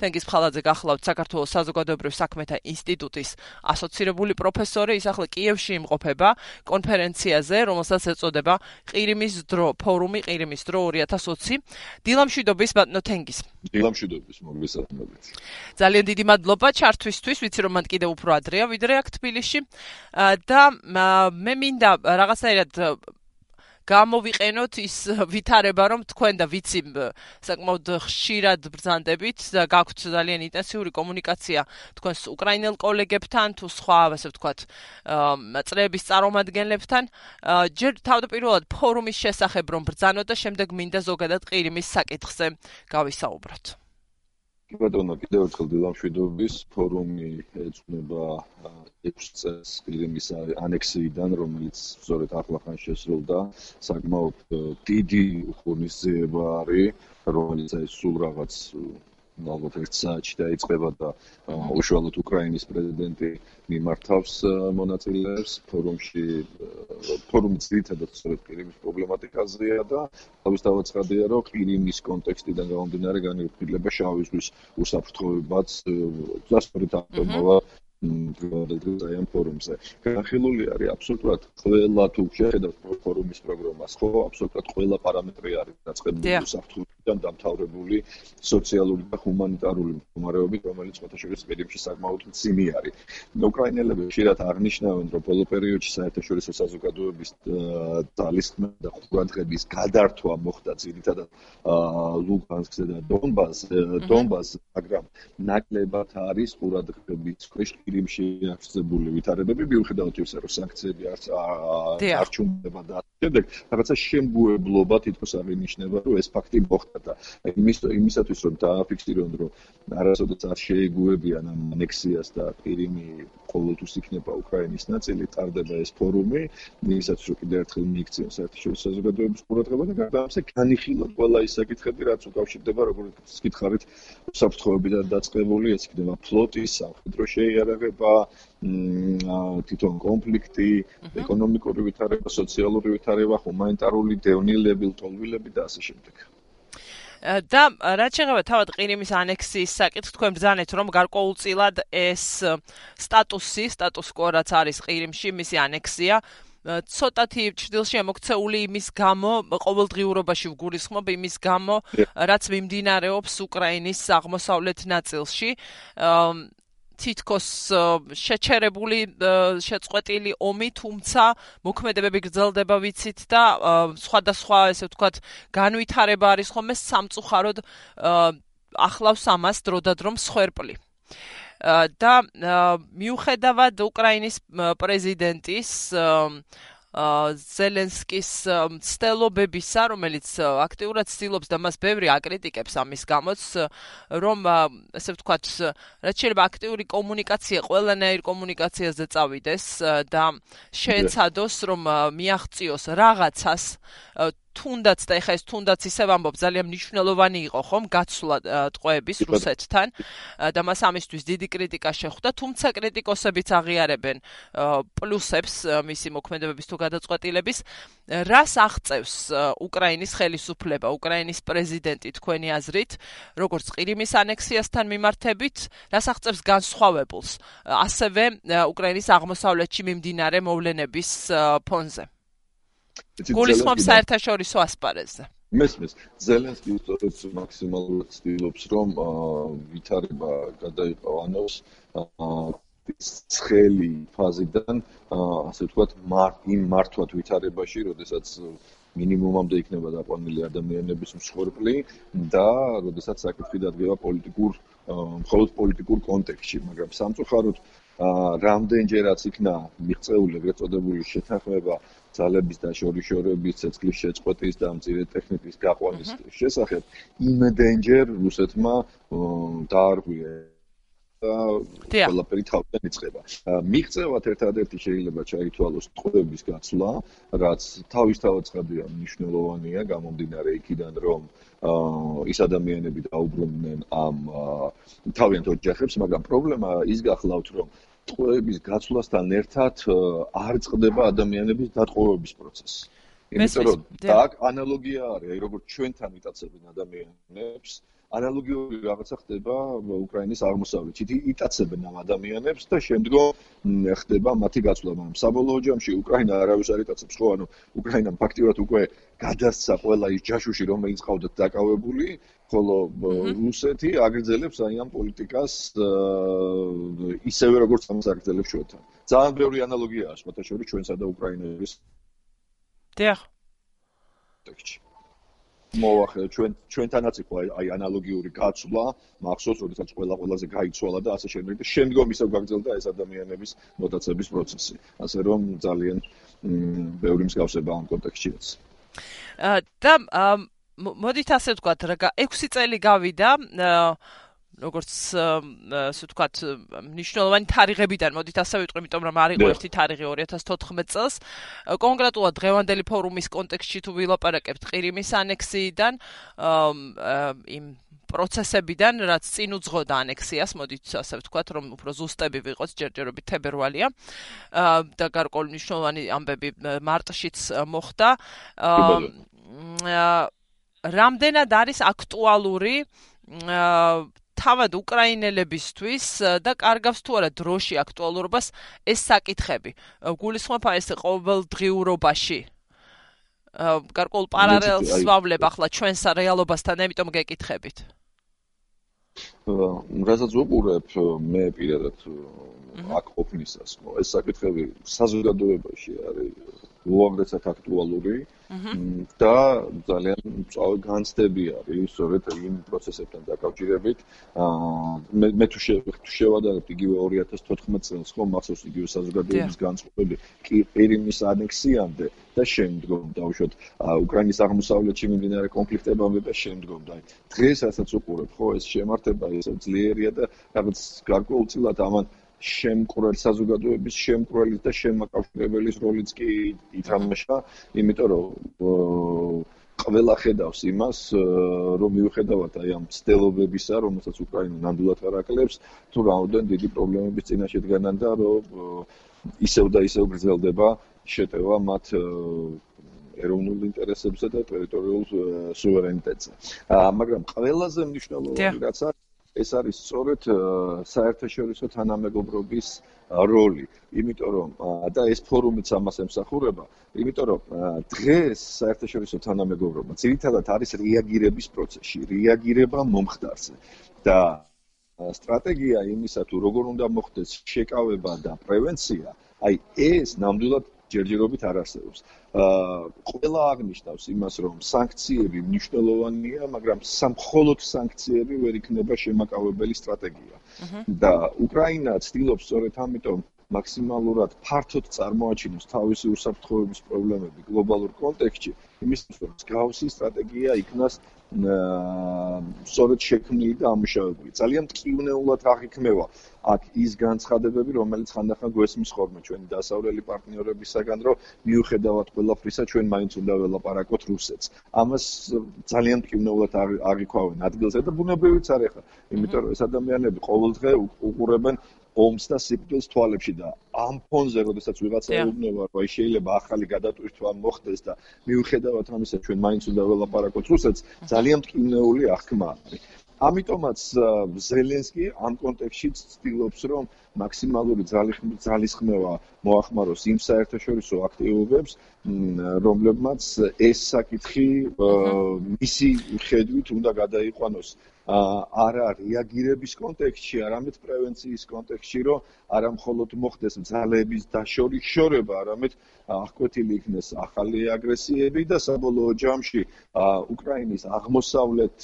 თენგიზ ფხალაძე გახლავთ საქართველოს საზოგადოებრივ საქმეთა ინსტიტუტის ასოცირებული პროფესორი, ის ახლა კიევში იმყოფება კონფერენციაზე, რომელსაც ეწოდება ყირიმის დრო, ფორუმი ყირიმის დრო 2020. დილამშვიდობის ბატონო თენგიზ. დილამშვიდობის მოგესალმებით. ძალიან დიდი მადლობა ჩართვისთვის, ვიცი რომ მანდ კიდე უფრო ადრეა ვიდრე აქ თბილისში. და მე მინდა რაღაცაირად გამოვიყენოთ ის ვითარება, რომ თქვენ და ვიცი საკმაოდ ხშირად ბრძანდებით და გაქვთ ძალიან ინტენსიური კომუნიკაცია თქვენს უკრაინელ კოლეგებთან თუ სხვა, ასე ვთქვათ, წრეების წარმომადგენლებთან. ჯერ თავდაპირველად ფორუმის შესახებ რომ ბრძანოთ და შემდეგ მინდა ზოგადად ყირიმის საკითხზე გავისაუბროთ. კი ბატონო, კიდევ ერთხელ დილამშვიდობის ფორუმი ეძღვნება 6 წელს კლიმის ანექსიიდან, რომელიც სწორედ ახლახან შესრულდა, საკმაოდ დიდი ღონისძიება არის, რომელიც აი სულ რაღაც ალბათ ერთ საათში დაიწყება და უშუალოდ უკრაინის პრეზიდენტი მიმართავს მონაწილეებს. ფორუმში ფორუმი ძირითადად სწორედ ყირიმის პრობლემატიკაზეა და თავისთავად ცხადია რომ ყირიმის კონტექსტიდან გამომდინარე განიხილება შავი ზღვის უსაფრთხოებაც დასწორით ამბობა დღევანდელ აი ამ ფორუმზე. განხილული არის აბსოლუტურად ყველა თუ შეხედავთ ფორუმის პროგრამას, ხო, აბსოლუტურად ყველა პარამეტრი არის დაწყებული საფრთხეებიდან დამთავრებული სოციალური და ჰუმანიტარული მდგომარეობით, რომელიც ფოთაშორის პერიოდში საკმაოდ მძიმე არის. უკრაინელები ხშირად აღნიშნავენ, რომ ბოლო პერიოდში საერთაშორისო საზოგადოების ძალისხმევა და ყურადღების გადართვა მოხდა ძირითადად ლუგანსკზე და დონბასზე, დონბასზე, მაგრამ ნაკლებად არის ყურადღების ქვეშ კრიმში აღწებული ვითარებები. მიუხედავად იმისა, რომ სანქციები არც არჩუნდება და შემდეგ რაღაცა შემგუებლობა თითქოს აღინიშნება, რომ ეს ფაქტი მოხდა და იმის იმისათვის რომ დააფიქსირონ, რომ არასოდეს არ შეეგუებიან ამ ანექსიას და კრიმი ყოველთვის იქნება უკრაინის ნაწილი, ტარდება ეს ფორუმი, იმისათვის რომ კიდევ ერთხელ მიიქციონ საერთაშორისო საზოგადოების ყურადღება და გადაამცე განიხილოთ ყველა ის საკითხები, რაც უკავშირდება როგორც გითხარით საფრთხეებიდან დაწყებული, ეს იქნება ფლოტის, სამხედრო შეიარაღება თვითონ კონფლიქტი, ეკონომიკური ვითარება, სოციალური ვითარება, ჰუმანიტარული დევნილები, ლტოლვილები და ასე შემდეგ. და რაც შეეხება თავად ყირიმის ანექსიის საკითხს, თქვენ ბრძანეთ, რომ გარკვეულწილად ეს სტატუსი, სტატუს-კვო რაც არის ყირიმში, მისი ანექსია ცოტათი ჭდილში ამოქცეული იმის გამო ყოველდღიურობაში ვგულისხმობ იმის გამო რაც მიმდინარეობს უკრაინის აღმოსავლეთ ნაწილში თითქოს შეჩერებული შეწყვეტილი ომი, თუმცა მოქმედებები გრძელდება ვიცით და სხვადასხვა ესე ვთქვათ განვითარება არის ხოლმე სამწუხაროდ ახლავს ამას დროდადრომ სხერპლი. და მიუხედავად უკრაინის პრეზიდენტის ზელენსკის ცდელობებისა, რომელიც აქტიურად ცდილობს და მას ბევრი აკრიტიკებს ამის გამოც, რომ ასე ვთქვათ, რაც შეიძლება აქტიური კომუნიკაცია ყველანაირ კომუნიკაციაზე წავიდეს და შეეცადოს, რომ მიაღწიოს რაღაცას თუნდაც და ეხა ეს თუნდაც ისე ვამბობ ძალიან მნიშვნელოვანი იყო ხომ? გაცვლა ტყვეების რუსეთთან. და მას ამისთვის დიდი კრიტიკა შეხვდა თუმცა კრიტიკოსებიც აღიარებენ პლუსებს მისი მოქმედებების თუ გადაწყვეტილების. რას აღწევს უკრაინის ხელისუფლება უკრაინის პრეზიდენტი თქვენი აზრით? როგორც ყირიმის ანექსიასთან მიმართებით რას აღწევს განსხვავებულს? ასევე უკრაინის აღმოსავლეთში მიმდინარე მოვლენების ფონზე გულისხმობს საერთაშორისო ასპარეზზე. მესმის ზელენსკი უწოდებს მაქსიმალურად ცდილობს რომ ვითარება გადაიყვანოს ცხელი ფაზიდან ასე ვთქვათ იმ მართვად ვითარებაში, როდესაც მინიმუმამდე იქნება დაყვანილი ადამიანების მსხვერპლი და როდესაც საკითხი დადგება პოლიტიკურ მხოლოდ პოლიტიკურ კონტექსტში, მაგრამ სამწუხაროდ რამდენჯერაც იქნა მიღწეული ეგრეთ წოდებული შეთანხმება ძალების დაშორიშორების, ცეცხლის შეწყვეტის და მწირე ტექნიკის გაყვანის შესახებ, იმდენჯერ რუსეთმა დაარღვია. და ყველაფერი თავიდან იწყება. მიღწევათ ერთადერთი შეიძლება ჩაითვალოს ტყუების გაცვლა, რაც თავისთავად ცხადია მნიშვნელოვანია გამომდინარე იქიდან, რომ ის ადამიანები დაუბრუნდნენ ამ თავიანთ ოჯახებს, მაგრამ პრობლემა ის გახლავთ, რომ ტყუების გაცვლასთან ერთად არ წყდება ადამიანების დატყუების პროცესი. იმიტომ რომ და ანალოგია არის, აი როგორც ჩვენთან იტაცებენ ადამიანებს, ანალოგიური რაღაცა ხდება უკრაინის აღმოსავლეთში. იტაცებენ ამ ადამიანებს და შემდგომ ხდება მათი გაცვლა, მაგრამ საბოლოო ჯამში უკრაინა არავის არ იტაცებს, ხო, ანუ უკრაინამ ფაქტიურად უკვე გადასცა ყველა ის ჯაშუში, რომელიც ყავდათ დაკავებული, ხოლო რუსეთი აგრძელებს აი ამ პოლიტიკას ისევე როგორც ამას აგრძელებს ჩვენთან. ძალიან ბევრი ანალოგიაა, სხვათა შორის ჩვენსა და უკრაინების. დიახ. ტექში. მოახერხე ჩვენ ჩვენთანაც იყო აი ანალოგიური გაცვლა, მახსოვს, როდესაც ყველა ყველაზე გაიცვალა და ასე შემდეგ და შემდგომ ისევ გაგრძელდა ეს ადამიანების მოტაცების პროცესი. ასე რომ ძალიან ბევრი მსგავსება ამ კონტექსტშიც. და მოდით ასე ვთქვათ, რა 6 წელი გავიდა როგორც ასე ვთქვათ, ნიშნულოვანი თარიღებიდან მოდით ასე ვიტყვი, იმიტომ რომ არ იყო ერთი თარიღი 2014 წელს. კონკრეტულად დღევანდელი ფორუმის კონტექსტში თუ ვილაპარაკებთ ყირიმის ანექსიიდან, იმ პროცესებიდან, რაც წინ უძღოდა ანექსიას, მოდით ასე ვთქვათ, რომ უფრო ზუსტები ვიყოთ, ჯერჯერობით თებერვალია. და გარკვეული ნიშნულოვანი ამბები მარტშიც მოხდა. რამდენად არის აქტუალური თავად უკრაინელებისთვის და კარგავს თუ არა დროში აქტუალურობას ეს საკითხები. გულისხმობ ეს ყოველდღიურობაში. გარკვეულ პარალელს ვავლებ ახლა ჩვენს რეალობასთან, ამიტომ გეკითხებით. რასაც ვუყურებ მე პირადად აქ ყოფნისას, ეს საკითხები საზოგადოებაში არის უაღრესად აქტუალური და ძალიან წავ განცდები არის სწორედ იმ პროცესებთან დაკავშირებით. მე მე თუ შევადარებ იგივე 2014 წელს ხომ მახსოვს იგივე საზოგადოების განწყობები კი პერიმის ანექსიამდე და შემდგომ დავუშვათ უკრაინის აღმოსავლეთში მიმდინარე კონფლიქტებამდე და შემდგომ და დღეს ასაც უყურებ ხო ეს შემართება ეს ძლიერია და რაღაც გარკვეულწილად ამან შემკვრელ საზოგადოების შემკვრელის და შემაკავშირებელის როლიც კი ითამაშა, იმიტომ რომ ყველა ხედავს იმას, რომ მიუხედავად აი ამ ცდელობებისა, რომელსაც უკრაინა ნამდვილად არაკლებს, თუ რაოდენ დიდი პრობლემების წინაშე დგანან და რომ ისევ და ისევ გრძელდება შეტევა მათ ეროვნულ ინტერესებზე და ტერიტორიულ სუვერენიტეტზე. მაგრამ ყველაზე მნიშვნელოვანი რაც არის ეს არის სწორედ საერთაშორისო თანამეგობრობის როლი, იმიტომ რომ და ეს ფორუმიც ამას ემსახურება, იმიტომ რომ დღეს საერთაშორისო თანამეგობრობა ძირითადად არის რეაგირების პროცესში, რეაგირება მომხდარზე. და სტრატეგია იმისა თუ როგორ უნდა მოხდეს შეკავება და პრევენცია, აი ეს ნამდვილად ჯერჯერობით არ არსებობს. აა ყველა აღნიშნავს იმას, რომ სანქციები მნიშვნელოვანია, მაგრამ სამხოლოდ სანქციები ვერ იქნება შემაკავებელი სტრატეგია. და უკრაინა ცდილობს სწორედ ამიტომ მაქსიმალურად ფართოდ წარმოაჩინოს თავისი უსაფრთხოების პრობლემები გლობალურ კონტექსტში, იმისთვის რომ გაუსი სტრატეგია იქნას სწორედ შექმნილი და ამუშავებული. ძალიან ტკივნეულად აღიქმევა აქ ის განცხადებები, რომელიც ხანდახან გვესმის ხოლმე ჩვენი დასავლელი პარტნიორებისაგან, რომ მიუხედავად ყველაფრისა, ჩვენ მაინც უნდა ველაპარაკოთ რუსეთს. ამას ძალიან ტკივნეულად აღიქვავენ ადგილზე და ბუნებრივიც არის ხა, იმიტომ რომ ეს ადამიანები ყოველდღე უყურებენ ომს და სიკვდილს თვალებში და ამ ფონზე, როდესაც ვიღაცა ეუბნება, რომ აი შეიძლება ახალი გადატვირთვა მოხდეს და მიუხედავად ამისა, ჩვენ მაინც უნდა ველაპარაკოთ რუსეთს, ძალიან მტკივნეული აღქმა არის. ამიტომაც ზელენსკი ამ კონტექსტში ცდილობს, რომ მაქსიმალური ძალისხმევა მოახმაროს იმ საერთაშორისო აქტივობებს, რომლებმაც ეს საკითხი მისი ხედვით უნდა გადაიყვანოს არა რეაგირების კონტექსტში, არამედ პრევენციის კონტექსტში, რომ არა მხოლოდ მოხდეს ძალების დაშორიშორება, არამედ აღკვეთილი იქნეს ახალი აგრესიები და საბოლოო ჯამში უკრაინის აღმოსავლეთ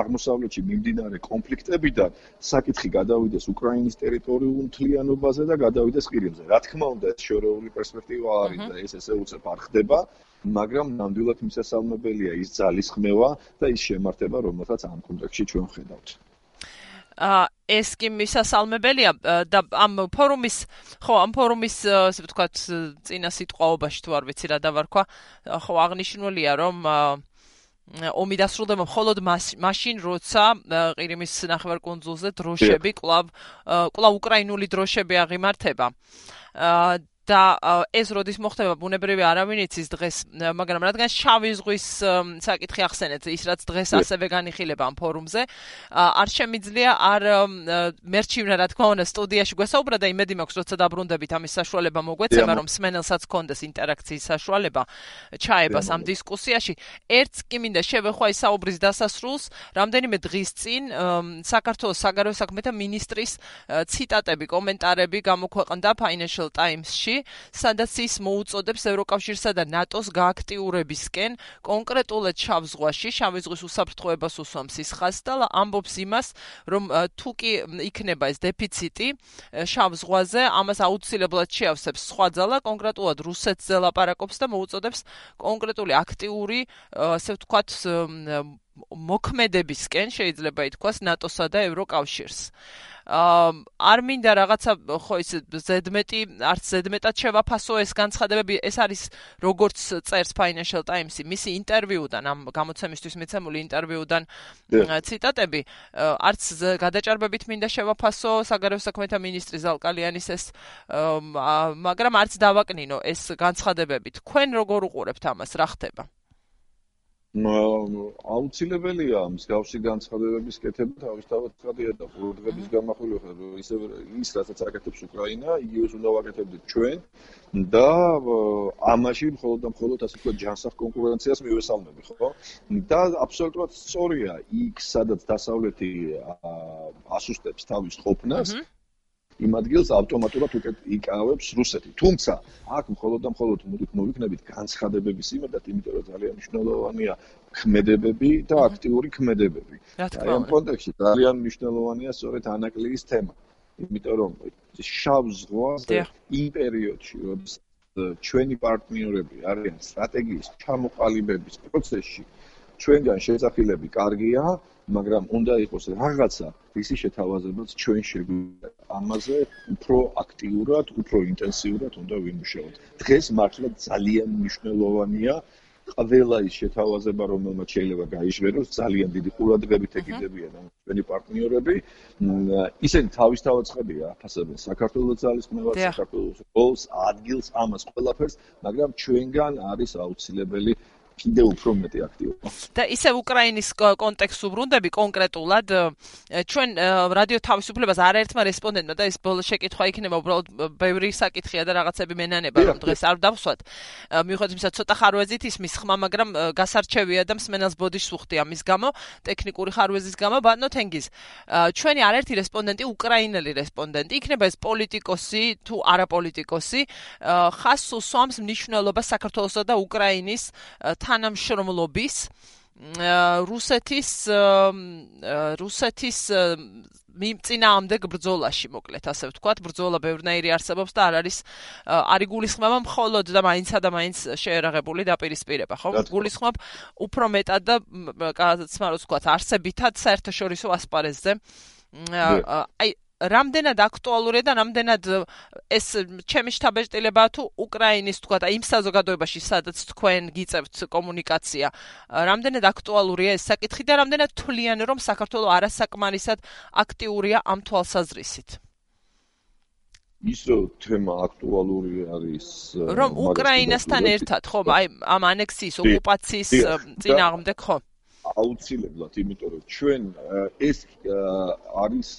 აღმოსავლეთში მიმდინარე კონფლიქტებიდან საკითხი გადავიდეს უკრაინის ტერიტორიულ მთლიანობაზე და გადავიდეს ყირიმზე. რა თქმა უნდა, შორეული პერსპექტივა არის და ეს ესე უცებ არ ხდება. მაგრამ ნამდვილად მისასალმებელია ის ძალისხმევა და ის შემართება, რომელსაც ამ კონტექსტში ჩვენ ხედავთ. აა ეს კი მისასალმებელია. და ამ ფორუმის ხო ამ ფორუმის ასე ვთქვათ წინა სიტყვაობაში თუ არ ვიცი რა დავარქვა ხო აღნიშნულია რომ ომი დასრულდება მხოლოდ მაშინ როცა ყირიმის ნახევარკუნძულზე დროშები კლავ კლავ უკრაინული დროშები აღიმართება და ეს როდის მოხდება? ბუნებრივი არავინ იცის დღეს მაგრამ რადგან შავი ზღვის საკითხი ახსენეთ ის რაც დღეს ასევე განიხილება ამ ფორუმზე არ შემიძლია არ მერჩივნა რა თქმა უნდა სტუდიაში გვესაუბრა და იმედი მაქვს როცა დაბრუნდებით ამის საშუალება მოგვეცემა რომ სმენელსაც კონდეს ინტერაქციის საშუალება ჩაებას ამ დისკუსიაში. ერთს კი მინდა შევეხვა ის საუბრის დასასრულს რამდენიმე დღის წინ საქართველოს საგარეო საქმეთა მინისტრის ციტატები კომენტარები გამოქვეყნდა Financial Times-ში სადაც ის მოუწოდებს ევროკავშირსა და ნატოს გააქტიურებისკენ კონკრეტულად შავ ზღვაში შავი ზღვის უსაფრთხოებას უსვამს ის ხაზს და ამბობს იმას რომ თუ კი იქნება ეს დეფიციტი შავ ზღვაზე ამას აუცილებლად შეავსებს სხვა ძალა კონკრეტულად რუსეთს ზელაპარაკობს და მოუწოდებს კონკრეტული აქტიური ასე ვთქვათ მოქმედებისკენ შეიძლება ითქვას ნატოსა და ევროკავშირს. არ მინდა რაღაცა ხო ის ზედმეტი არც ზედმეტად შევაფასო ეს განცხადებები ეს არის როგორც წერს Financial Times-ი. მისი ინტერვიუდან ამ გამოცემისთვის მიცემული ინტერვიუდან ციტატები არც გადაჭარბებით მინდა შევაფასო საგარეო საქმეთა მინისტრი ზალკალიანის ეს მაგრამ არც დავაკნინო ეს განცხადებები თქვენ როგორ უყურებთ ამას? რა ხდება აუცილებელია მსგავსი განცხადებების კეთება თავისთავად ცხადია და ყურადღების გამახვილება ხდება ისე ის რასაც აკეთებს უკრაინა იგივეს უნდა ვაკეთებდეთ ჩვენ და ამაში მხოლოდ და მხოლოდ ასე ვთქვათ ჯანსაღ კონკურენციას მივესალმები ხო? და აბსოლუტურად სწორია იქ სადაც დასავლეთი ასუსტებს თავის ყოფნას იმ ადგილს ავტომატურად უკეთ იკავებს რუსეთი. თუმცა აქ მხოლოდ და მხოლოდ მოვიქნებით განცხადებების იმედად, იმიტომ რომ ძალიან მნიშვნელოვანია ქმედებები და აქტიური ქმედებები. აი ამ კონტექსტში ძალიან მნიშვნელოვანია სწორედ ანაკლიის თემა. იმიტომ რომ შავ ზღვაზე იმ პერიოდში, როდის ჩვენი პარტნიორები არიან სტრატეგიის ჩამოყალიბების პროცესში, ჩვენგან შესაძლებელი კარგია, მაგრამ უნდა იყოს რაღაცა, ისი შეთავაზებაც ჩვენ შეგვიძლია ამაზე უფრო აქტიურად, უფრო ინტენსიურად უნდა ვიმუშაოთ. დღეს მართლა ძალიან მნიშვნელოვანია ყველა ის შეთავაზება, რომელმაც შეიძლება გაიშვეროს, ძალიან დიდი ყურადღებით ეკიდებიან ამ ჩვენი პარტნიორები. ისინი თავისთავად ცხადია, აფასებენ საქართველოს ძალისხმევას, საქართველოს პოლს, ადგილს, ამას ყველაფერს, მაგრამ ჩვენგან არის აუცილებელი კიდე უფრო მეტი აქტიობა. და ისე უკრაინის კონტექსტს უბრუნდები კონკრეტულად ჩვენ რადიო თავისუფლებას არაერთმა რესპონდენტმა და ეს ბოლო შეკითხვა იქნება უბრალოდ ბევრი საკითხია და რაღაცები მენანება რომ დღეს არ დავსვათ. მიუხედავად იმისა ცოტა ხარვეზით ისმის ხმა, მაგრამ გასარჩევია და მსმენელს ბოდიშს უხდია მის გამო, ტექნიკური ხარვეზის გამო, ბანო თენგიზ. ჩვენი არაერთი რესპონდენტი უკრაინელი რესპონდენტი, იქნება ეს პოლიტიკოსი თუ არაპოლიტიკოსი, ხას უსვამს მნიშვნელობას საქართველოსა და უკრაინის თანამშრომლობის რუსეთის რუსეთის მიმწინააღმდეგ ბრძოლაში მოკლედ ასე ვთქვათ. ბრძოლა ბევრნაირი არსებობს და არ არის არი გულისხმობა მხოლოდ და მაინცა და მაინც შეერაღებული დაპირისპირება ხო? გულისხმობ უფრო მეტად და კაცმა რო ვთქვათ არსებითად საერთაშორისო ასპარეზზე. აი რამდენად აქტუალურია და რამდენად ეს ჩემი შთაბეჭდილება თუ უკრაინის თქვა და იმ საზოგადოებაში სადაც თქვენ გიწევთ კომუნიკაცია რამდენად აქტუალურია ეს საკითხი და რამდენად თვლიან რომ საქართველოს არასაკმარისად აქტიურია ამ თვალსაზრისით? ის თემა აქტუალური არის რომ უკრაინასთან ერთად ხო აი ამ ანექსიის ოკუპაციის წინააღმდეგ ხო აუცილებლად იმიტომ რომ ჩვენ ეს არის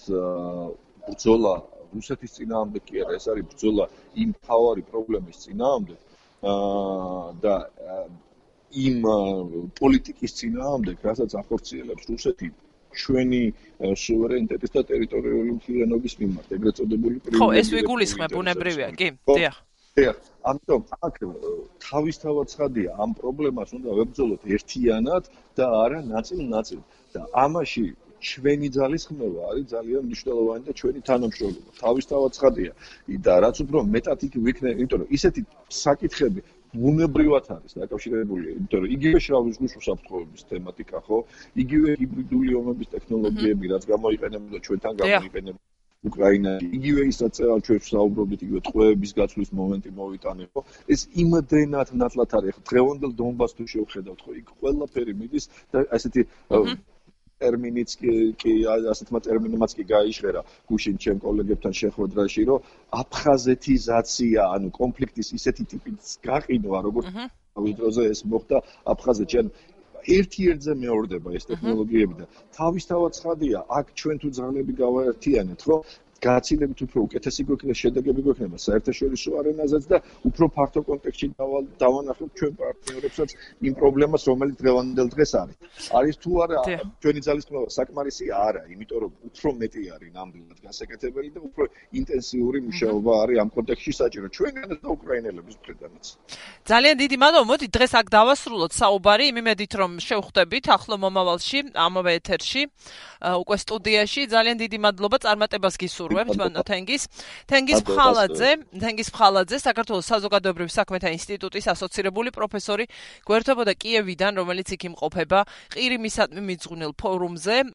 ბრძოლა რუსეთის წინააღმდეგ კი არა, ეს არის ბრძოლა იმ თავარი პრობლემის წინააღმდეგ აა და იმ პოლიტიკის წინააღმდეგ, რასაც ახორციელებს რუსეთი ჩვენი სუვერენიტეტის და ტერიტორიული მთლიანობის მიმართ, ეგრეთ წოდებული პრინციპი. ხო, ეს ვიგულისხმებ, ბუნებრივია, კი, დიახ. დიახ, ამიტომ აქ თავისთავად ცხადია, ამ პრობლემას უნდა ვებრძოლოთ ერთიანად და არა ნაწილ-ნაწილ. და ამაში ჩვენი ძალისხმევა არის ძალიან მნიშვნელოვანი და ჩვენი თანამშრომლობა. თავისთავად ცხადია. და რაც უფრო მეტად იქ ვიქნე, იმიტომ რომ ისეთი საკითხები ბუნებრივად არის დაკავშირებული, იმიტომ რომ იგივე შრავი ზღვის უსაფრთხოების თემატიკა, ხო? იგივე ჰიბრიდული ომების ტექნოლოგიები, რაც გამოიყენებოდა ჩვენთან გამოიყენებოდა უკრაინაში. იგივე ისაც ჩვენ ვსაუბრობთ, იგივე ტყვეების გაცვლის მომენტი მოვიტანე, ხო? ეს იმდენად ნათლად არის. დღევანდელ დონბას თუ შევხედავთ, ხო? იქ ყველაფერი მიდის და ასეთი ტერმინიც კი ასეთმა ტერმინებმაც კი გაიჟღერა გუშინ ჩემ კოლეგებთან შეხვედრაში რომ აფხაზეთიზაცია ანუ კონფლიქტის ისეთი ტიპის გაყიდვა როგორც ვიდროზე ეს მოხდა აფხაზეთში. ანუ ერთ-ერთზე მეორდება ეს ტექნოლოგიები და თავისთავად ცხადია აქ ჩვენ თუ ძალები გავაერთიანეთ რომ გაცილებით უფრო უკეთესი გვექნება შედეგები გვექნება საერთაშორისო არენაზეც და უფრო ფართო კონტექსტში დავანახოთ ჩვენ პარტნიორებსაც იმ პრობლემას რომელიც დღევანდელ დღეს არის. არის თუ არა ჩვენი ძალისხმევა საკმარისი არა იმიტომ რომ უფრო მეტი არის ნამდვილად გასაკეთებელი და უფრო ინტენსიური მუშაობა არის ამ კონტექსტში საჭირო. ჩვენგანაც და უკრაინელების მხრიდანაც. ძალიან დიდი მადლობა. მოდი დღეს აქ დავასრულოთ საუბარი. იმედით რომ შევხვდებით ახლო მომავალში ამავე ეთერში უკვე სტუდიაში. ძალიან დიდი მადლობა. წარმატებას გისურვებთ ვუყურებთ მანო თენგის თენგის ფხალაძე თენგის ფხალაძე საქართველოს საზოგადოებრივი საქმეთა ინსტიტუტის ასოცირებული პროფესორი გვერდებოდა კიევიდან რომელიც იქ იმყოფება ყირიმისადმი მიძღვნილ ფორუმზე